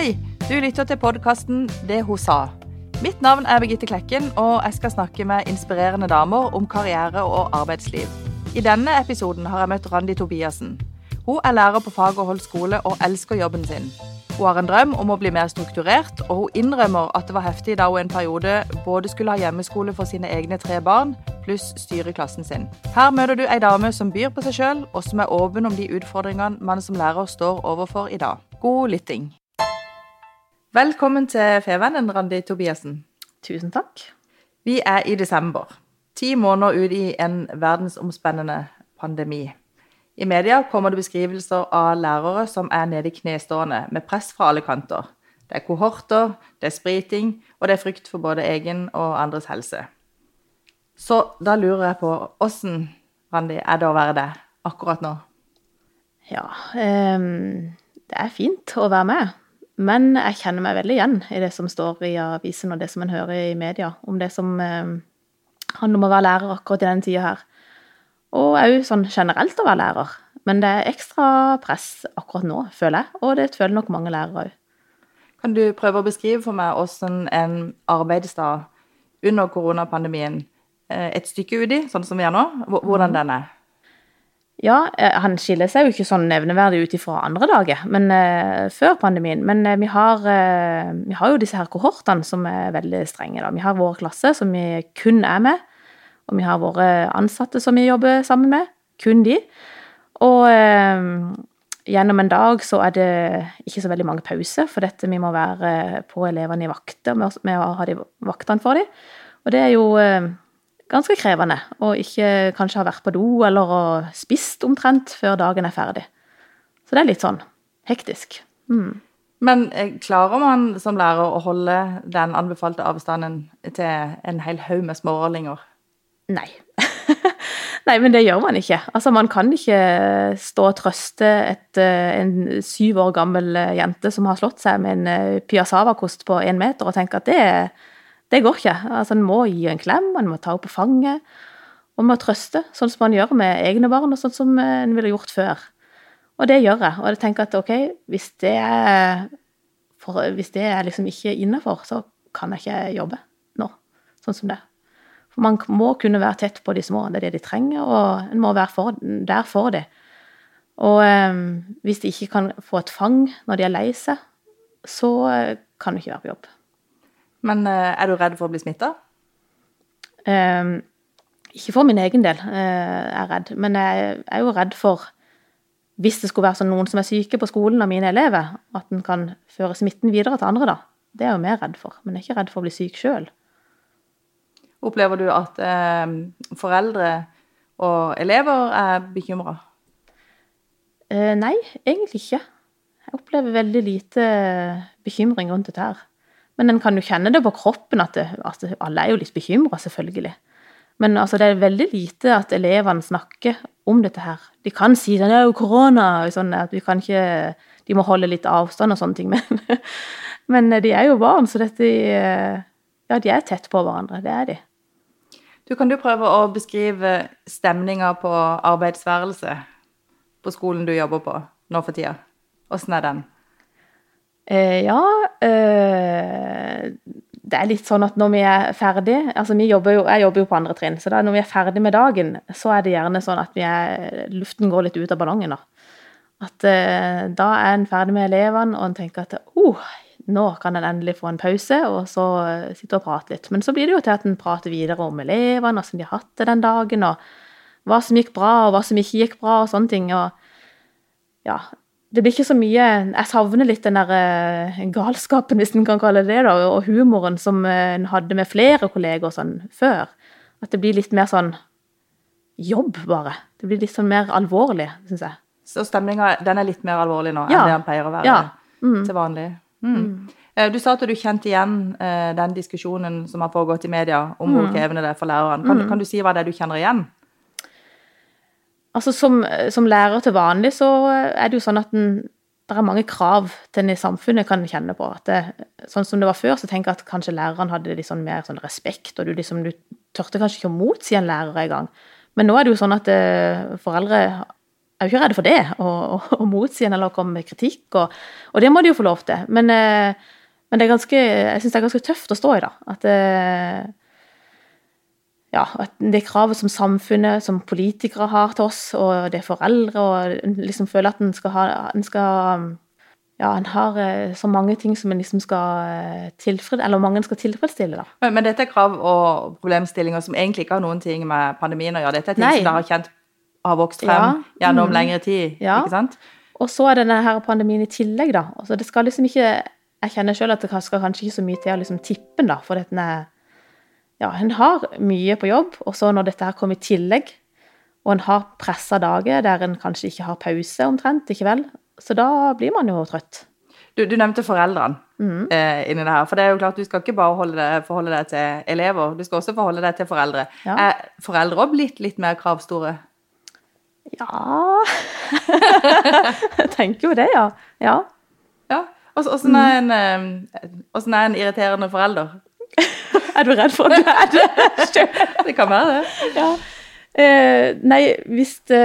Hei, du lytter til podkasten Det hun sa. Mitt navn er Birgitte Klekken, og jeg skal snakke med inspirerende damer om karriere og arbeidsliv. I denne episoden har jeg møtt Randi Tobiassen. Hun er lærer på Fagerholt skole og elsker jobben sin. Hun har en drøm om å bli mer strukturert, og hun innrømmer at det var heftig da hun en periode både skulle ha hjemmeskole for sine egne tre barn, pluss styre klassen sin. Her møter du ei dame som byr på seg sjøl, og som er åpen om de utfordringene man som lærer står overfor i dag. God lytting. Velkommen til Fevennen, Randi Tobiassen. Tusen takk. Vi er i desember. Ti måneder ut i en verdensomspennende pandemi. I media kommer det beskrivelser av lærere som er nede i knestående, med press fra alle kanter. Det er kohorter, det er spriting, og det er frykt for både egen og andres helse. Så da lurer jeg på åssen, Randi, er det å være det akkurat nå? Ja, um, det er fint å være med. Men jeg kjenner meg veldig igjen i det som står i avisen og det som en hører i media, om det som eh, handler om å være lærer akkurat i denne tida her. Og òg sånn generelt å være lærer. Men det er ekstra press akkurat nå, føler jeg. Og det føler nok mange lærere òg. Kan du prøve å beskrive for meg hvordan en arbeidsdag under koronapandemien Eh, et stykke uti, sånn som vi er nå. Hvordan mhm. den er? Ja, eh, han skiller seg jo ikke sånn nevneverdig ut ifra andre dager, men uh, før pandemien. Men uh, vi, har, uh, vi, har, jo disse her kohortene som er veldig strenge. Da. Vi har vår klasse som vi kun er med, og vi har våre ansatte som vi jobber sammen med. Kun de. Og gjennom en dag så er det ikke så veldig mange pauser, for dette vi må være på elevene i vakter med å ha de vaktene for dem. Og det er jo ganske krevende å ikke kanskje ha vært på do eller spist omtrent før dagen er ferdig. Så det er litt sånn hektisk. Mm. Men eh, klarer man som lærer å holde den anbefalte avstanden til en hel haug med småårlinger? Nei. Nei, men det gjør man ikke. Altså, Man kan ikke stå og trøste et, eh, en syv år gammel eh, jente som har slått seg med en piassava-kost på én meter, og tenke at det er det går ikke. Altså, En må gi en klem, en må ta henne på fanget. Og man må trøste, sånn som man gjør med egne barn, og sånn som en ville gjort før. Og det gjør jeg. Og jeg tenker at ok, hvis det er, for, hvis det er liksom ikke innafor, så kan jeg ikke jobbe nå, sånn som det. For man må kunne være tett på de små, det er det de trenger, og en må være for, der for dem. Og eh, hvis de ikke kan få et fang når de er lei seg, så kan de ikke være på jobb. Men eh, er du redd for å bli smitta? Um, ehm, ikke for min egen del uh, er jeg redd, men jeg er jo redd for hvis det skulle være sånn noen som er syke på skolen av mine elever, at en kan føre smitten videre til andre, da. Det er jeg jo mer redd for, men jeg er ikke redd for å bli syk sjøl. Opplever du at eh, foreldre og elever er bekymra? Eh, nei, egentlig ikke. Jeg opplever veldig lite bekymring rundt dette her. Men en kan jo kjenne det på kroppen at, det, at alle er jo litt bekymra, selvfølgelig. Men altså, det er veldig lite at elevene snakker om dette her. De kan si det er jo korona, sånn at vi kan ikke, de må holde litt avstand og sånne ting. Men, men de er jo barn, så dette Ja, de er tett på hverandre. Det er de. Du, kan du prøve å beskrive stemninga på arbeidsværelset på skolen du jobber på nå for tida? Åssen er den? Eh, ja eh, Det er litt sånn at når vi er ferdig altså vi jobber jo, Jeg jobber jo på andre trinn, så da når vi er ferdig med dagen, så er det gjerne sånn at er, luften går litt ut av ballongen. Da. At eh, da er en ferdig med elevene, og en tenker at oh, nå kan en endelig få en pause, og så sitte og prate litt. Men så blir det jo til at en prater videre om elevene, hvordan de har hatt det den dagen, og hva som gikk bra, og hva som ikke gikk bra, og sånne ting. Og ja, det blir ikke så mye Jeg savner litt den der uh, galskapen, hvis en kan kalle det det, da, og humoren som uh, en hadde med flere kolleger sånn før. At det blir litt mer sånn jobb, bare. Det blir litt sånn mer alvorlig, syns jeg. Så stemninga den er litt mer alvorlig nå ja. enn det den pleier å være ja. mm. til vanlig? Mm. Mm. Eh, du sa at du kjente igjen den diskusjonen som har foregått i media om hvor mm. krevende det er for læreren. Kan, mm. kan, du si hva det er du kjenner igjen? Altså som, som, lærer til vanlig så er det jo sånn at en, det er mange krav til en i samfunnet kan kjenne på. at det, Sånn som det var før, så tenker jeg at kanskje læreren hadde sånn mer sånn respekt, og du liksom, du tørte kanskje ikke å motsi en lærer engang. Men nå er det jo sånn at eh, foreldre er jo ikke redde for det, å motsi en eller komme med kritikk, og, og, det må de jo få lov til. Men, eh, men det er ganske, jeg syns det er ganske tøft å stå i, da. At, eh, ja, det kravet som samfunnet, som politikere har til oss, og det er foreldre, og liksom føler at en skal ha en skal, ja, en har eh, så mange ting som en liksom skal tilfredsstille, eller mange skal tilfredsstille. da. Men, men, dette er krav og problemstillinger som egentlig ikke har noen ting med pandemien å gjøre? Dette er ting Nei. som dere har kjent har vokst frem ja. gjennom mm. lengre tid. Ja. ikke sant? Og så er denne her pandemien i tillegg, da. Altså, det skal liksom ikke Jeg kjenner sjøl at det skal kanskje ikke så mye til å liksom tippe den, da, for dette Ja, en har mye på jobb, og så når dette her kommer i tillegg, og en har pressa dager der en kanskje ikke har pause omtrent, ikke vel, så da blir man jo trøtt. Du, du nevnte foreldrene mm. eh, inni det her. For det er jo klart, du skal ikke bare deg, forholde deg til elever, du skal også forholde deg til foreldre. Ja. Er foreldre òg blitt litt mer kravstore? Ja Jeg tenker jo det, ja. Ja. ja. Åssen er, en, er en irriterende forelder? er du redd for at du er det? det kan være det. Ja. Eh, nei, hvis det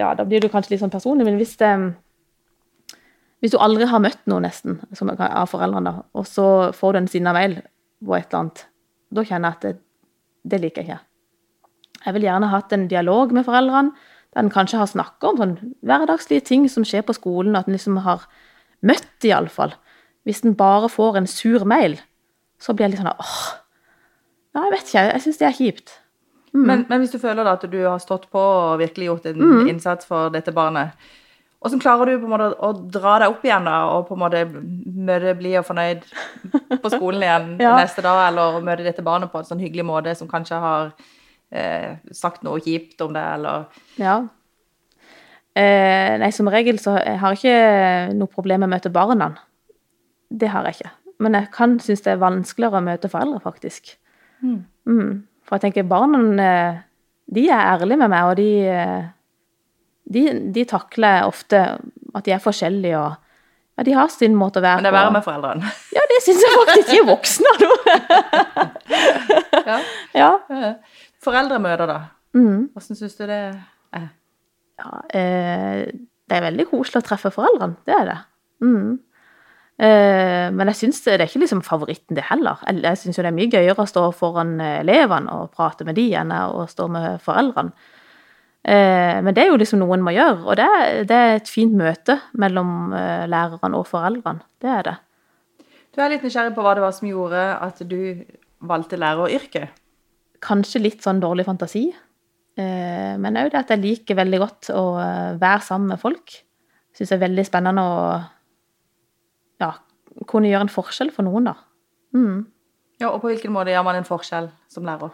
Ja, da blir du kanskje litt sånn personlig, men hvis det Hvis du aldri har møtt noen, nesten, som av foreldrene, og så får du en sinna mail på et eller annet, da kjenner jeg at det, det liker jeg ikke. Jeg vil gjerne hatt en dialog med foreldrene der en kanskje har snakka om sånn hverdagslige ting som skjer på skolen, at en liksom har møtt iallfall. Hvis en bare får en sur mail, så blir jeg litt sånn åh, ja, jeg vet ikke, jeg syns det er kjipt. Mm. Men, men, hvis du føler da at du har stått på og virkelig gjort en mm. innsats for dette barnet, hvordan klarer du på en måte å dra deg opp igjen da, og på en måte møte blid og fornøyd på skolen igjen ja. neste dag, eller møte dette barnet på en sånn hyggelig måte som kanskje har eh, sagt noe kjipt om det, eller Ja. Eh, nei, som regel så har jeg ikke noe problem med å møte barna. Det har jeg ikke. Men jeg kan synes det er vanskeligere å møte foreldre, faktisk. Mm. Mm. For jeg tenker barna eh, de er ærlige med meg, og de, eh, de, de takler ofte at de er forskjellige og ja, de har sin måte å være på. Men det er verre med foreldrene? Ja, det syns jeg faktisk. De er voksne nå. ja. ja. Foreldremøter, da. Mm. Hvordan syns du det er? Ja, eh, det er veldig koselig å treffe foreldrene. Det er det. Mm. Eh, men jeg syns det, er ikke liksom favoritten, det heller. Jeg, syns det er mye gøyere å stå foran elevene og prate med de enn å stå med foreldrene. Eh, men det er jo liksom noe en må gjøre, og det, det er et fint møte mellom eh, lærerne og foreldrene. Det er det. Du er litt nysgjerrig på hva det var som gjorde at du valgte læreryrket? Kanskje litt sånn dårlig fantasi. Eh, men òg det at jeg liker veldig godt å eh, være sammen med folk. Syns det er veldig spennende å kunne gjøre en forskjell for noen, da. Mm. Ja, og på hvilken måte gjør man en forskjell som lærer?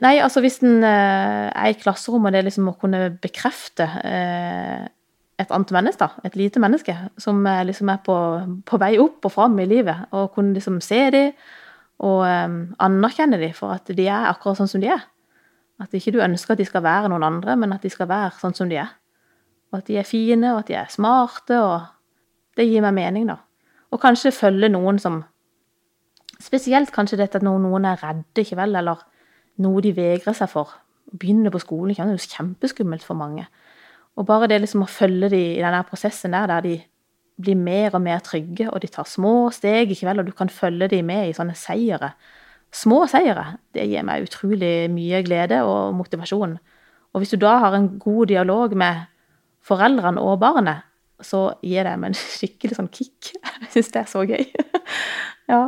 Nei, altså hvis en eh, er i klasserommet, det er liksom å kunne bekrefte et annet menneske, da, et lite menneske, som liksom er på, på vei opp og fram i livet, og kunne liksom se dem og um, anerkjenne dem for at de er akkurat sånn som de er. At ikke du ønsker at de skal være noen andre, men at de skal være sånn som de er. Og at de er fine, og at de er smarte, og Det gir meg mening, da. Og kanskje følge noen som Spesielt kanskje dette at noen er redde, ikke vel, eller noe de vegrer seg for. Begynner på skolen ikke, det er jo kjempeskummelt for mange. Og bare det liksom å følge dem i denne prosessen der, der de blir mer og mer trygge, og de tar små steg, ikke vel, og du kan følge dem med i sånne seire. Små seire. Det gir meg utrolig mye glede og motivasjon. Og hvis du da har en god dialog med foreldrene og barnet, så gir det meg en skikkelig sånn kick. Jeg syns det er så gøy. ja.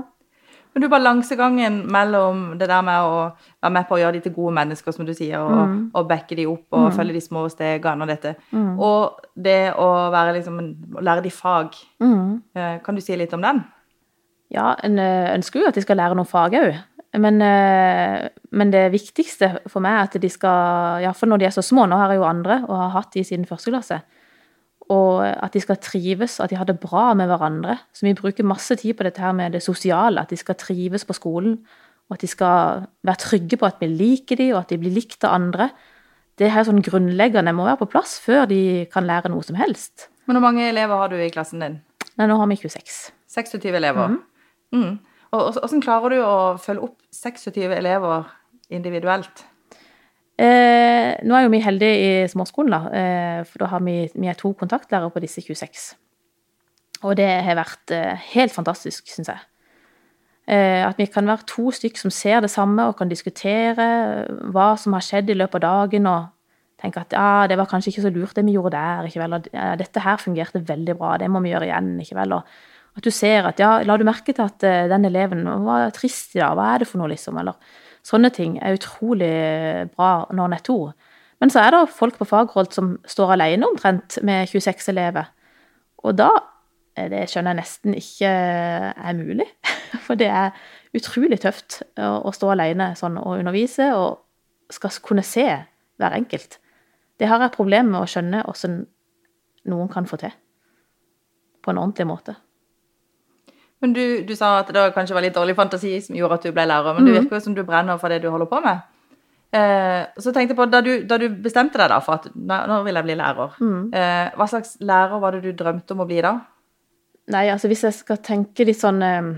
Men du, balansegangen mellom det der med å være med på å gjøre de til gode mennesker, som du sier, og, mm. og backe de opp og mm. følge de små stegene og dette, mm. og det å være liksom, lære de fag, mm. eh, kan du si litt om den? Ja, en eh, ønsker jo at de skal lære noen fag òg. Men, eh, men, det viktigste for meg er at de skal, iallfall når de er så små, nå har jeg jo andre og har hatt de siden første klasse, og at de skal trives, at de har det bra med hverandre. Så vi bruker masse tid på dette her med det sosiale, at de skal trives på skolen. Og at de skal være trygge på at vi liker dem, og at de blir likt av andre. Det her sånn grunnleggende må være på plass før de kan lære noe som helst. Men hvor mange elever har du i klassen din? Nei, nå har vi 26. 26 elever. Mm -hmm. mm. Og Hvordan klarer du å følge opp 26 elever individuelt? Eh, nå er jo vi heldige i småskolen, da, eh, for da har vi, vi er to kontaktlærere på disse 26. Og det har vært eh, helt fantastisk, syns jeg. Eh, at vi kan være to stykk som ser det samme og kan diskutere hva som har skjedd i løpet av dagen, og tenke at ja, det var kanskje ikke så lurt det vi gjorde der, ikke vel, og ja, dette her fungerte veldig bra, det må vi gjøre igjen, ikke vel. Og at du ser at ja, la du merke til at uh, den eleven var trist i dag, hva er det for noe, liksom? Eller sånne ting er utrolig bra når en er to. Men så er det folk på faghold som står alene omtrent med 26 elever. Og da det skjønner jeg nesten ikke er mulig. For det er utrolig tøft å stå alene sånn og undervise, og skal kunne se hver enkelt. Det har jeg problemer med å skjønne hvordan noen kan få til. På en ordentlig måte. Men du, du, sa at det kanskje var litt dårlig fantasi som gjorde at du ble lærer, men mm. det virker jo som du brenner for det du holder på med. Eh, så tenkte jeg på, da du, da du, bestemte deg da for at nå vil jeg bli lærer, mm. eh, hva slags lærer var det du drømte om å bli da? Nei, altså hvis jeg skal tenke litt sånn eh,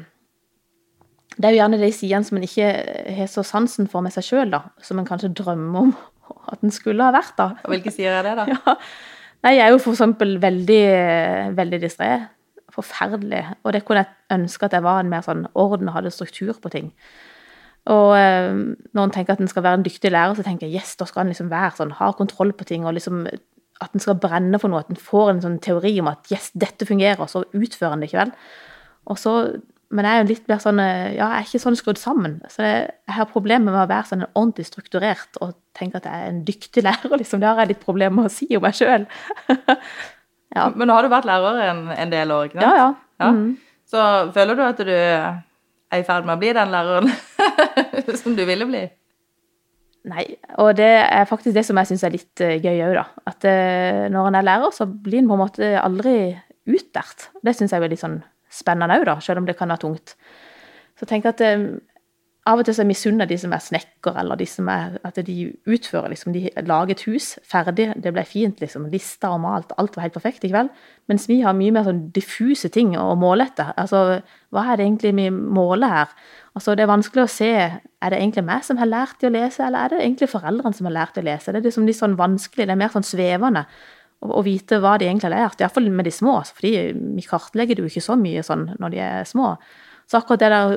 Det er jo gjerne de sidene som en ikke har så sansen for med seg sjøl, da. Som en kanskje drømmer om at en skulle ha vært, da. Og hvilke sider er det, da? Ja. Nei, jeg er jo for eksempel veldig, veldig distré forferdelig. Og det kunne jeg ønske at jeg var en mer sånn orden og hadde struktur på ting. Og eh, når en tenker at en skal være en dyktig lærer, så tenker jeg yes, da skal en liksom være sånn, ha kontroll på ting. og liksom At en skal brenne for noe. At en får en sånn teori om at yes, dette fungerer, og så utfører en det ikke vel. Og så, men jeg er jo litt mer sånn eh, Ja, jeg er ikke sånn skrudd sammen. Så jeg, jeg har problemer med å være sånn ordentlig strukturert og tenke at jeg er en dyktig lærer. liksom, Det har jeg litt problemer med å si om meg sjøl. Ja. Men nå har du vært lærer en, en del år, ikke sant? Ja, ja. ja. Mm. Så føler du at du er i ferd med å bli den læreren som du ville bli? Nei, og det er faktisk det som jeg syns er litt uh, gøy òg, da. At uh, når en er lærer, så blir en på en måte aldri utlært. Det syns jeg er litt sånn spennende òg, da, selv om det kan være tungt. Så tenk at uh, av og til så er misunner de som er snekker, eller de som er At de utfører, liksom. De lager et hus ferdig, det ble fint, liksom. Lista og malt, alt var helt perfekt, i kveld. Mens vi har mye mer sånn diffuse ting å måle etter. Altså, hva er det egentlig vi måler her? Altså, det er vanskelig å se Er det egentlig meg som har lært de å lese, eller er det egentlig foreldrene som har lært de å lese? Det er liksom litt sånn vanskelig, det er mer sånn svevende å, vite hva de egentlig har lært. Iallfall med de små, fordi vi kartlegger det jo ikke så mye sånn når de er små. Så akkurat det der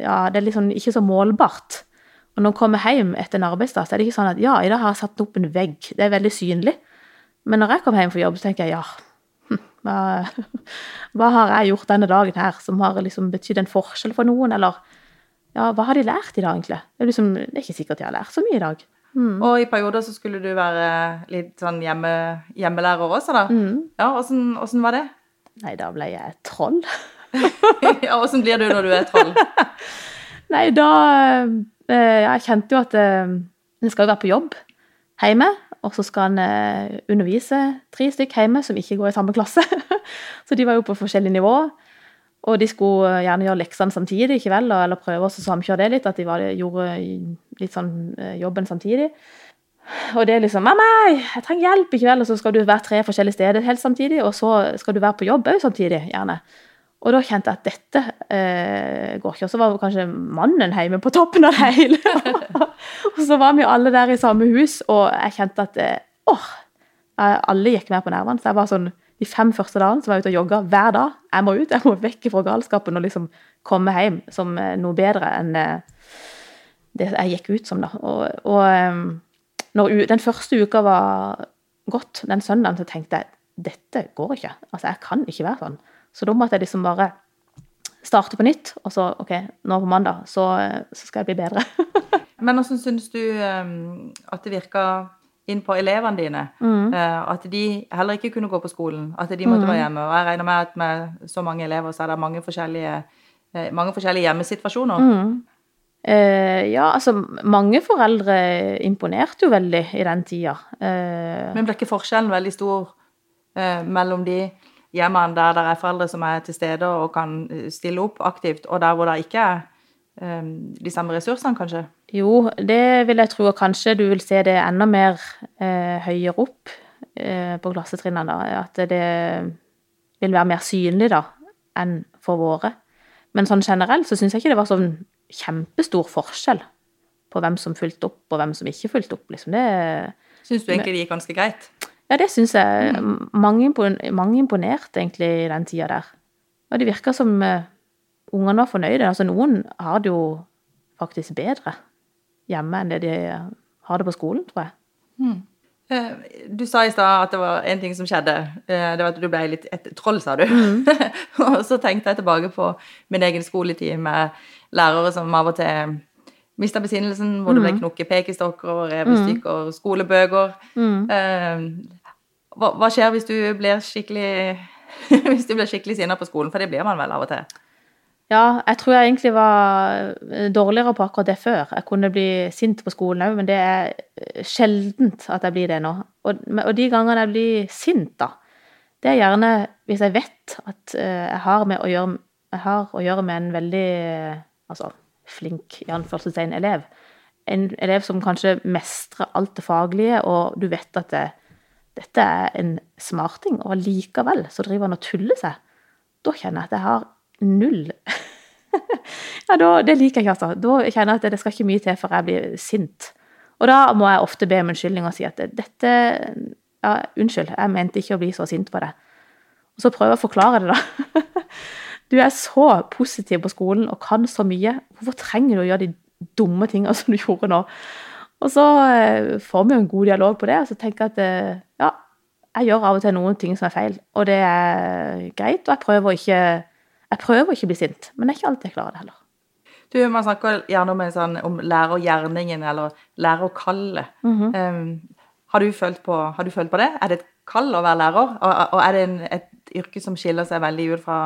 ja, det er liksom ikke så målbart. Og når en kommer hjem etter en arbeidsdag, så er det ikke sånn at ja, i dag har jeg satt opp en vegg. Det er veldig synlig. Men når jeg kommer hjem fra jobb, så tenker jeg ja, hm, hva, hva har jeg gjort denne dagen her som har liksom betydd en forskjell for noen, eller ja, hva har de lært i dag, egentlig? Det er, liksom, det er ikke sikkert de har lært så mye i dag. Mm. Og i perioder så skulle du være litt sånn hjemme, hjemmelærer også, da. Mm. Ja, åssen var det? Nei, da ble jeg troll. ja, Åssen blir du når du er troll? Nei, da eh, Jeg kjente jo at eh, en skal være på jobb hjemme, og så skal en eh, undervise tre stykker hjemme som ikke går i samme klasse. så de var jo på forskjellig nivå. Og de skulle gjerne gjøre leksene samtidig, ikke vel? eller prøve å samkjøre det litt. At de var, gjorde litt sånn jobben samtidig. Og det er liksom 'Mamma, jeg trenger hjelp!' ikke vel? Og så skal du være tre forskjellige steder helt samtidig, og så skal du være på jobb òg samtidig, gjerne. Og da kjente jeg at dette eh, går ikke. Og så var kanskje mannen hjemme på toppen av det hele. og så var vi alle der i samme hus, og jeg kjente at eh, åh, alle gikk med på nervene. Så jeg var sånn, De fem første dagene var jeg ute og jogga hver dag. Jeg må ut, jeg må vekk fra galskapen og liksom komme hjem som eh, noe bedre enn eh, det jeg gikk ut som. da. Og, og eh, når den første uka var gått, den søndagen, så tenkte jeg dette går ikke. Altså, Jeg kan ikke være sånn. Så da måtte jeg liksom bare starte på nytt, og så OK, nå på mandag, så, så skal jeg bli bedre. Men hvordan syns du um, at det virka inn på elevene dine? Mm. Uh, at de heller ikke kunne gå på skolen, at de måtte mm. være hjemme. Og jeg regner med at med så mange elever så er det mange forskjellige, uh, mange forskjellige hjemmesituasjoner. Mm. Uh, ja, altså mange foreldre imponerte jo veldig i den tida. Men ble ikke forskjellen veldig stor mellom de hjemmene der det er foreldre som er til stede og kan eh, stille opp aktivt, og der hvor det ikke er um, de samme ressursene, kanskje? Jo, det vil jeg tro. Og kanskje du vil se det enda mer eh, høyere opp eh, på klassetrinnene. At det vil være mer synlig da, enn for våre. Men sånn generelt så syns jeg ikke det var sånn kjempestor forskjell på hvem som fulgte opp, og hvem som ikke fulgte opp. Liksom. Det, Syns du egentlig det gikk ganske greit? Ja, det syns jeg. Mange, impon- mange imponerte egentlig i den tida der. Og det virka som eh, ungene var fornøyde. Altså, noen har det jo faktisk bedre hjemme enn det de har det på skolen, tror jeg. Mm. Du sa i stad at det var en ting som skjedde. Eh, Det var at du ble litt et troll, sa du. og så tenkte jeg tilbake på min egen skoletid med lærere som av og til mista besinnelsen, hvor det ble knukket pekestokker og revestykker, i stykker skolebøker. Eh, Hva, hva skjer hvis du blir skikkelig hvis du blir skikkelig sinna på skolen? For det blir man vel av og til. Ja, jeg tror jeg egentlig var eh, dårligere på akkurat det før. Jeg kunne bli sint på skolen òg, men det er eh, sjeldent at jeg blir det nå. Og, og de gangene jeg blir sint, da, det er gjerne hvis jeg vet at eh, jeg har, gjøre, jeg har å gjøre med en veldig altså, flink i anførselstegn elev. En elev som kanskje mestrer alt det faglige, og du vet at det, dette er en smarting, og likevel så driver han og tuller seg. Da kjenner jeg at jeg har null ja, da, Det liker jeg ikke, altså. Da kjenner jeg at det skal ikke mye til før jeg blir sint. Og da må jeg ofte be om unnskyldning og si at dette Ja, unnskyld, jeg mente ikke å bli så sint på det. Og så prøver jeg å forklare det, da. Du er så positiv på skolen og kan så mye. Hvorfor trenger du å gjøre de dumme tingene som du gjorde nå? Og så eh, får vi jo en god dialog på det, og så tenker jeg at eh, ja, jeg gjør av og til noen ting som er feil, og det er greit, og jeg prøver å ikke, jeg prøver å ikke bli sint, men det er ikke alltid jeg klarer det heller. Du, Man snakker gjerne om, sånn, om lærergjerningen eller lærerkallet. um, har, du følt på, har du følt på det? Er det et kall å være lærer? Og, og er det en, et yrke som skiller seg veldig ut fra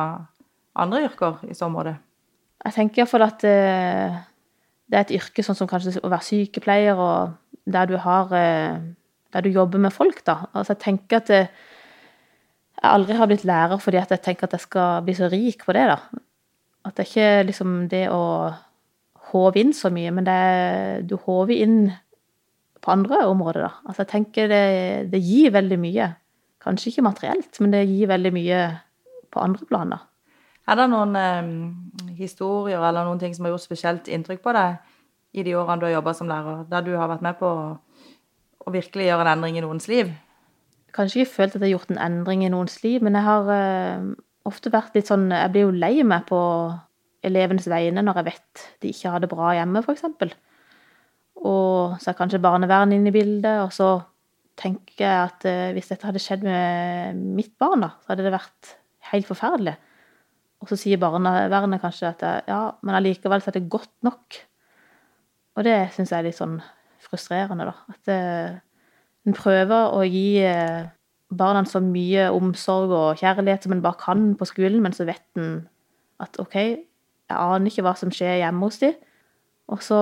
andre yrker i så måte? Jeg tenker iallfall at eh, det er et yrke sånn som kanskje å være sykepleier, og der du har eh, Der du jobber med folk, da. Altså jeg tenker at eh, jeg aldri har blitt lærer fordi at jeg tenker at jeg skal bli så rik på det, da. At det er ikke liksom det å håve inn så mye, men det er, du håver inn på andre områder, da. Altså jeg tenker det, det gir veldig mye. Kanskje ikke materielt, men det gir veldig mye på andre plan, da. Er det noen eh, historier eller noen ting som har gjort spesielt inntrykk på deg i de årene du har jobba som lærer, der du har vært med på å, virkelig gjøre en endring i noens liv? kanskje ikke følt at jeg har gjort en endring i noens liv, men jeg har eh, ofte vært litt sånn Jeg blir jo lei meg på elevenes vegne når jeg vet de ikke har det bra hjemme, f.eks. Og så er kanskje barnevernet inne i bildet, og så tenker jeg at eh, hvis dette hadde skjedd med mitt barn, da, så hadde det vært helt forferdelig. Og så sier barnevernet kanskje at ja, men allikevel så er det godt nok. Og det syns jeg er litt sånn frustrerende, da. At eh, en prøver å gi eh, barna så mye omsorg og kjærlighet som en bare kan på skolen, men så vet en at OK, jeg aner ikke hva som skjer hjemme hos dem. Og så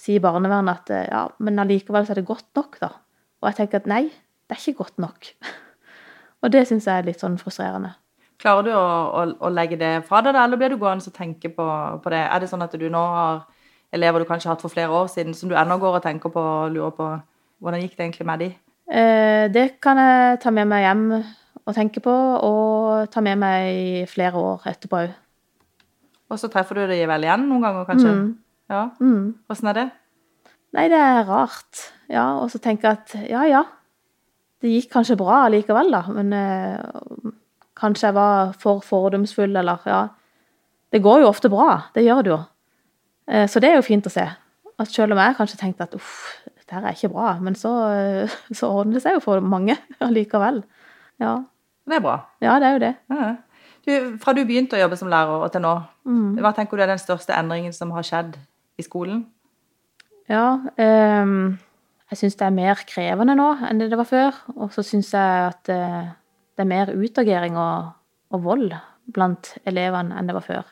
sier barnevernet at eh, ja, men allikevel så er det godt nok, da. Og jeg tenker at nei, det er ikke godt nok. og det syns jeg er litt sånn frustrerende. Klarer du å, å, å legge det fra deg, eller blir du gående og tenke på, på det? Er det sånn at du nå har elever du kanskje har hatt for flere år siden, som du ennå går og tenker på og lurer på hvordan gikk det egentlig med de? Eh, det kan jeg ta med meg hjem og tenke på, og ta med meg i flere år etterpå òg. Og så treffer du de vel igjen noen ganger, kanskje? Mm. Ja. Mm. Åssen er det? Nei, det er rart. Ja, og så tenker jeg at ja, ja. Det gikk kanskje bra likevel, da. Men eh, kanskje jeg var for fordomsfull, eller ja. Det går jo ofte bra. Det gjør det jo. Eh, så det er jo fint å se. At selv om jeg kanskje tenkte at uff, dette her er ikke bra, men så, eh, så ordner det seg jo for mange allikevel. Ja. Det er bra. ja, det er jo det. Ja. Du, fra du begynte å jobbe som lærer og til nå, Mm. hva tenker du er den største endringen som har skjedd i skolen? Ja, um, jeg syns det er mer krevende nå enn det det var før. Og så syns jeg at eh, det er mer utagering og, og vold blant elevene enn det var før.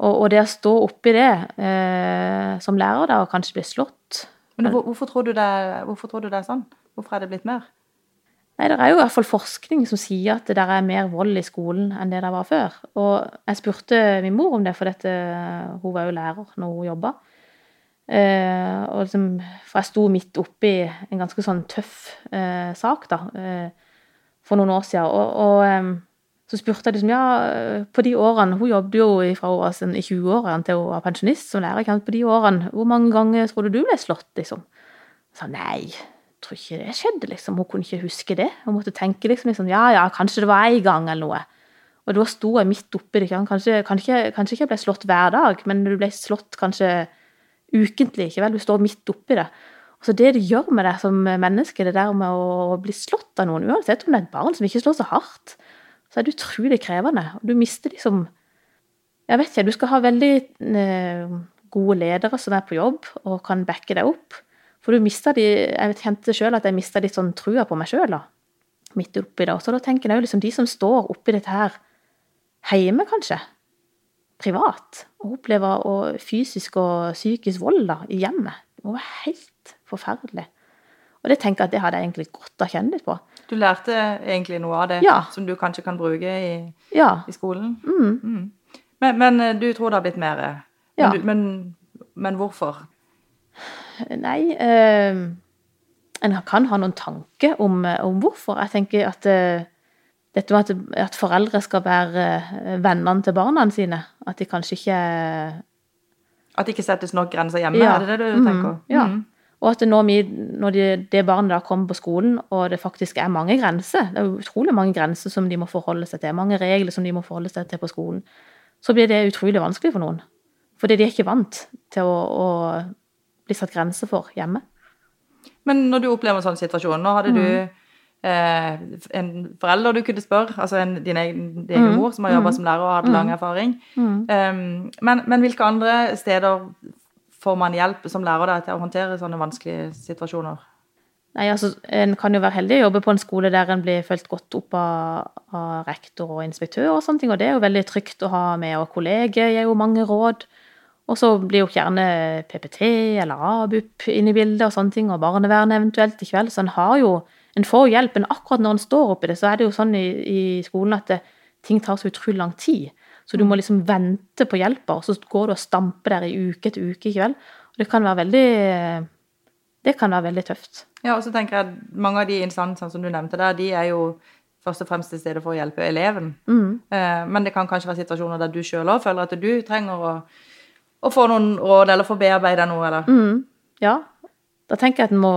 Og, og det å stå oppi det eh, som lærer, da, og kanskje bli slått Men hvorfor, tror du det, hvorfor tror du det er sånn? Hvorfor er det blitt mer? Nei, Det er jo i hvert fall forskning som sier at det der er mer vold i skolen enn det der var før. Og jeg spurte min mor om det, for dette, hun var jo lærer når hun jobba. Eh, liksom, for jeg sto midt oppi en ganske sånn tøff eh, sak da, eh, for noen år siden. Og, og Så spurte jeg liksom, ja, på de årene Hun jobbet jo fra hun var sånn i 20-årene til hun var pensjonist som lærer. På de årene, hvor mange ganger tror du du ble slått, liksom? Jeg sa nei, jeg tror ikke det skjedde, liksom. Hun kunne ikke huske det. Hun måtte tenke liksom, liksom ja ja, kanskje det var én gang eller noe. Og da sto jeg midt oppi det. Kanskje, kanskje, kanskje ikke jeg ble slått hver dag, men du ble slått kanskje ukentlig. ikke vel? Du står midt oppi det. Og så Det det gjør med deg som menneske, det der med å bli slått av noen, uansett om det er et barn som ikke slår så hardt, så er det utrolig krevende. Og du mister liksom Jeg vet ikke, du skal ha veldig eh, gode ledere som er på jobb og kan backe deg opp. For du mister de Jeg kjente sjøl at jeg mista litt sånn trua på meg sjøl, midt oppi det. Og så da tenker jeg jo liksom de som står oppi dette her hjemme, kanskje, privat, og opplever og fysisk og psykisk vold da, i hjemmet. Det må være helt forferdelig. Og det tenker jeg at det hadde jeg egentlig godt av kjenne litt på. Du lærte egentlig noe av det Ja. som du kanskje kan bruke i, Ja. i skolen? Mm. Mm. Men, men eh, du tror det har blitt mer? Men, Ja. du, men, men hvorfor? Nei eh, En kan ha noen tanker om, om hvorfor. Jeg tenker at eh, dette med at, at foreldre skal være eh, vennene til barna sine. At de kanskje ikke At det ikke settes nok grenser hjemme? Ja. Er det det du Mm, tenker? ja. Mm. Og at når, vi, når de, det barnet da kommer på skolen, og det faktisk er mange grenser, det er utrolig mange grenser som de må forholde seg til, mange regler som de må forholde seg til på skolen, så blir det utrolig vanskelig for noen. Fordi de er ikke vant til å, å bli satt grenser for hjemme. Men når du opplever en sånn situasjon Nå hadde du eh, en forelder du kunne spørre, altså en, din egen, din egen Mm. mor som har jobba Mm. som lærer og hadde lang erfaring. Mm. Um, men, men hvilke andre steder får man hjelp som lærer deg til å håndtere sånne vanskelige situasjoner? Nei, altså, En kan jo være heldig å jobbe på en skole der en blir fulgt godt opp av, av rektor og inspektør, og sånne ting, og det er jo veldig trygt å ha med. Og kolleger gir jo mange råd. Og så blir jo gjerne PPT eller ABUP inne i bildet, og sånne ting, og barnevernet eventuelt. i kveld. Så en har jo, en får hjelp, men akkurat når en står oppi det, så er det jo sånn i, i skolen at det, ting tar så utrolig lang tid. Så du må liksom vente på hjelpa, og så går du og stamper der i uke etter uke. ikke vel? Og det kan være veldig det kan være veldig tøft. Ja, og så tenker jeg at Mange av de instansene som du nevnte der, de er jo først og fremst til stede for å hjelpe eleven. Mm. Eh, men det kan kanskje være situasjoner der du sjøl òg føler at du trenger å, å få noen råd, eller få bearbeida noe, eller Mm, ja. Da tenker jeg at en må,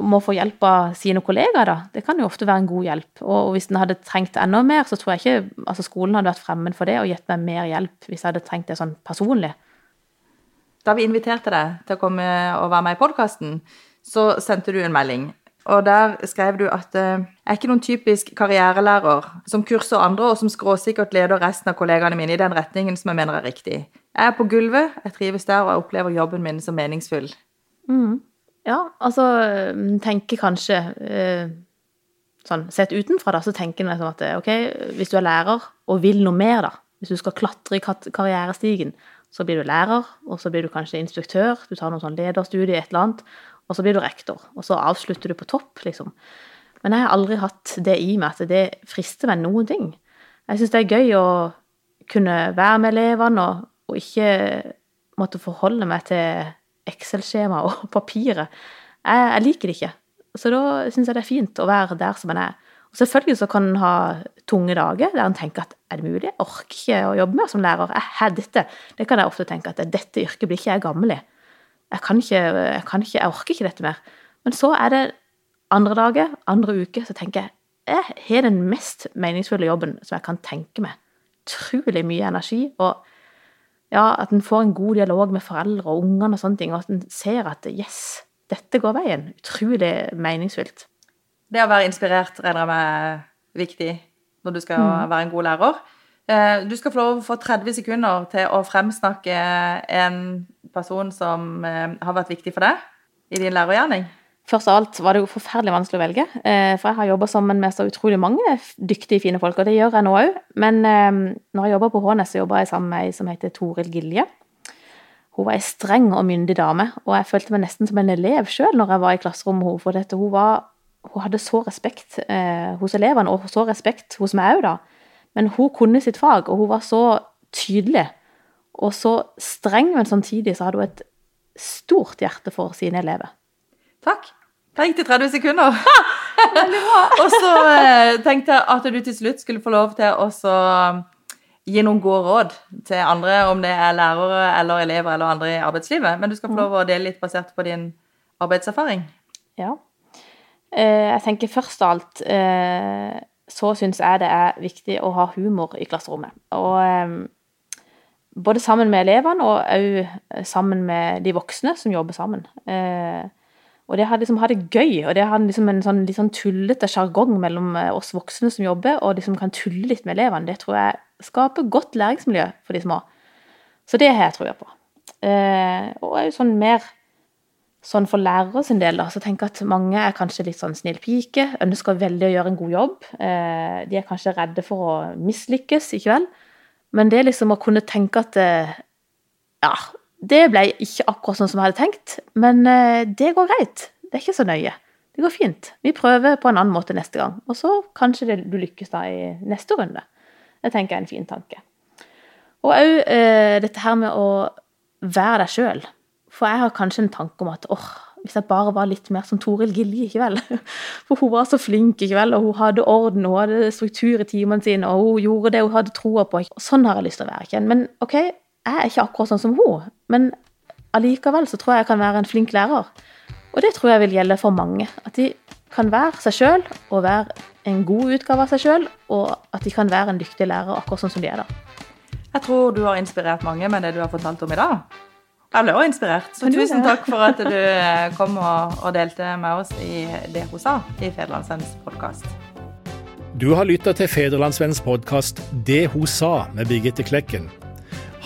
må få hjelp av sine kollegaer, da. Det kan jo ofte være en god hjelp. Og hvis en hadde trengt enda mer, så tror jeg ikke altså skolen hadde vært fremmed for det og gitt meg mer hjelp hvis jeg hadde trengt det sånn personlig. Da vi inviterte deg til å komme og være med i podkasten, så sendte du en melding. Og der skrev du at eh, jeg er ikke noen typisk karrierelærer som kurser andre, og som skråsikkert leder resten av kollegaene mine i den retningen som jeg mener er riktig. Jeg er på gulvet, jeg trives der, og jeg opplever jobben min som meningsfull. Mm. Ja, altså tenker kanskje eh, sånn, Sett utenfra, da, så tenker en liksom at eh, ok, hvis du er lærer og vil noe mer, da, hvis du skal klatre i karrierestigen, så blir du lærer, og så blir du kanskje instruktør, du tar noen sånn lederstudie, et eller annet, og så blir du rektor, og så avslutter du på topp, liksom. Men jeg har aldri hatt det i meg at det frister meg noen ting. Jeg syns det er gøy å kunne være med elevene og, og ikke måtte forholde meg til Excel-skjema og papiret. Jeg, jeg liker det ikke. Så da syns jeg det er fint å være der som en er. Og selvfølgelig så kan en ha tunge dager der en tenker at er det mulig? Jeg orker ikke å jobbe mer som lærer. Jeg har dette. Det kan jeg ofte tenke at dette yrket blir ikke jeg gammel i. Jeg kan ikke, jeg kan ikke, jeg orker ikke dette mer. Men så er det andre dager, andre uker, så tenker jeg jeg har den mest meningsfulle jobben som jeg kan tenke meg. Utrolig mye energi. og ja, at en får en god dialog med foreldre og ungene og sånne ting, og at en ser at yes, dette går veien. Utrolig meningsfylt. Det å være inspirert regner jeg med er viktig når du skal være en god lærer. Eh, Du skal få lov få 30 sekunder til å fremsnakke en person som eh, har vært viktig for deg i din lærergjerning. Først av alt var det jo forferdelig vanskelig å velge, eh, for jeg har jobba sammen med så utrolig mange dyktige, fine folk, og det gjør jeg nå òg. Men eh, når jeg jobba på Hånes, så jobba jeg sammen med ei som heter Toril Gilje. Hun var ei streng og myndig dame, og jeg følte meg nesten som en elev sjøl når jeg var i klasserommet med henne, for dette, hun, var, hun hadde så respekt eh, hos elevene, og så respekt hos meg òg, da. Men hun kunne sitt fag, og hun var så tydelig og så streng, men samtidig så hadde hun et stort hjerte for sine elever. Takk. Da gikk det 30 sekunder. Veldig bra. Og så eh, tenkte jeg at du til slutt skulle få lov til å gi noen gode råd til andre, om det er lærere eller elever eller andre i arbeidslivet. Men du skal få lov å dele litt basert på din arbeidserfaring. Ja. Eh, jeg tenker først av alt eh, så syns jeg det er viktig å ha humor i klasserommet. Og både sammen med elevene og òg sammen med de voksne som jobber sammen. Eh, og det har liksom hatt det gøy, og det har liksom en sånn, litt sånn tullete sjargong mellom eh, oss voksne som jobber, og de som kan tulle litt med elevene, det tror jeg skaper godt læringsmiljø for de små. Så det har jeg trua på. Eh, og jo sånn mer sånn for lærere sin del, da, så tenker jeg at mange er kanskje litt sånn snill pike, ønsker veldig å gjøre en god jobb. Eh, de er kanskje redde for å mislykkes i kveld. Men det liksom å kunne tenke at eh, Ja, det ble ikke akkurat sånn som jeg hadde tenkt, men eh, det går greit. Det er ikke så nøye. Det går fint. Vi prøver på en annen måte neste gang. Og så kanskje det, du lykkes da i neste runde. Det tenker jeg er en fin tanke. Og òg eh, dette her med å være deg sjøl. For jeg har kanskje en tanke om at åh, hvis jeg bare var litt mer som Toril Gilje i kveld. For hun var så flink i kveld, og hun hadde orden, hun hadde struktur i timene sine, og hun gjorde det hun hadde troa på. Og sånn har jeg lyst til å være. Ken. Men OK, jeg er ikke akkurat sånn som hun, men allikevel så tror jeg jeg kan være en flink lærer. Og det tror jeg vil gjelde for mange. At de kan være seg sjøl og være en god utgave av seg sjøl, og at de kan være en dyktig lærer akkurat sånn som de er da. Jeg tror du har inspirert mange med det du har fortalt om i dag. Jeg ble også inspirert. Så tusen takk for at du eh, kom og, delte med oss i det hun sa i Federlandsvenns podkast. Du har lytta til Federlandsvenns podkast Det hun sa med Birgitte Klekken.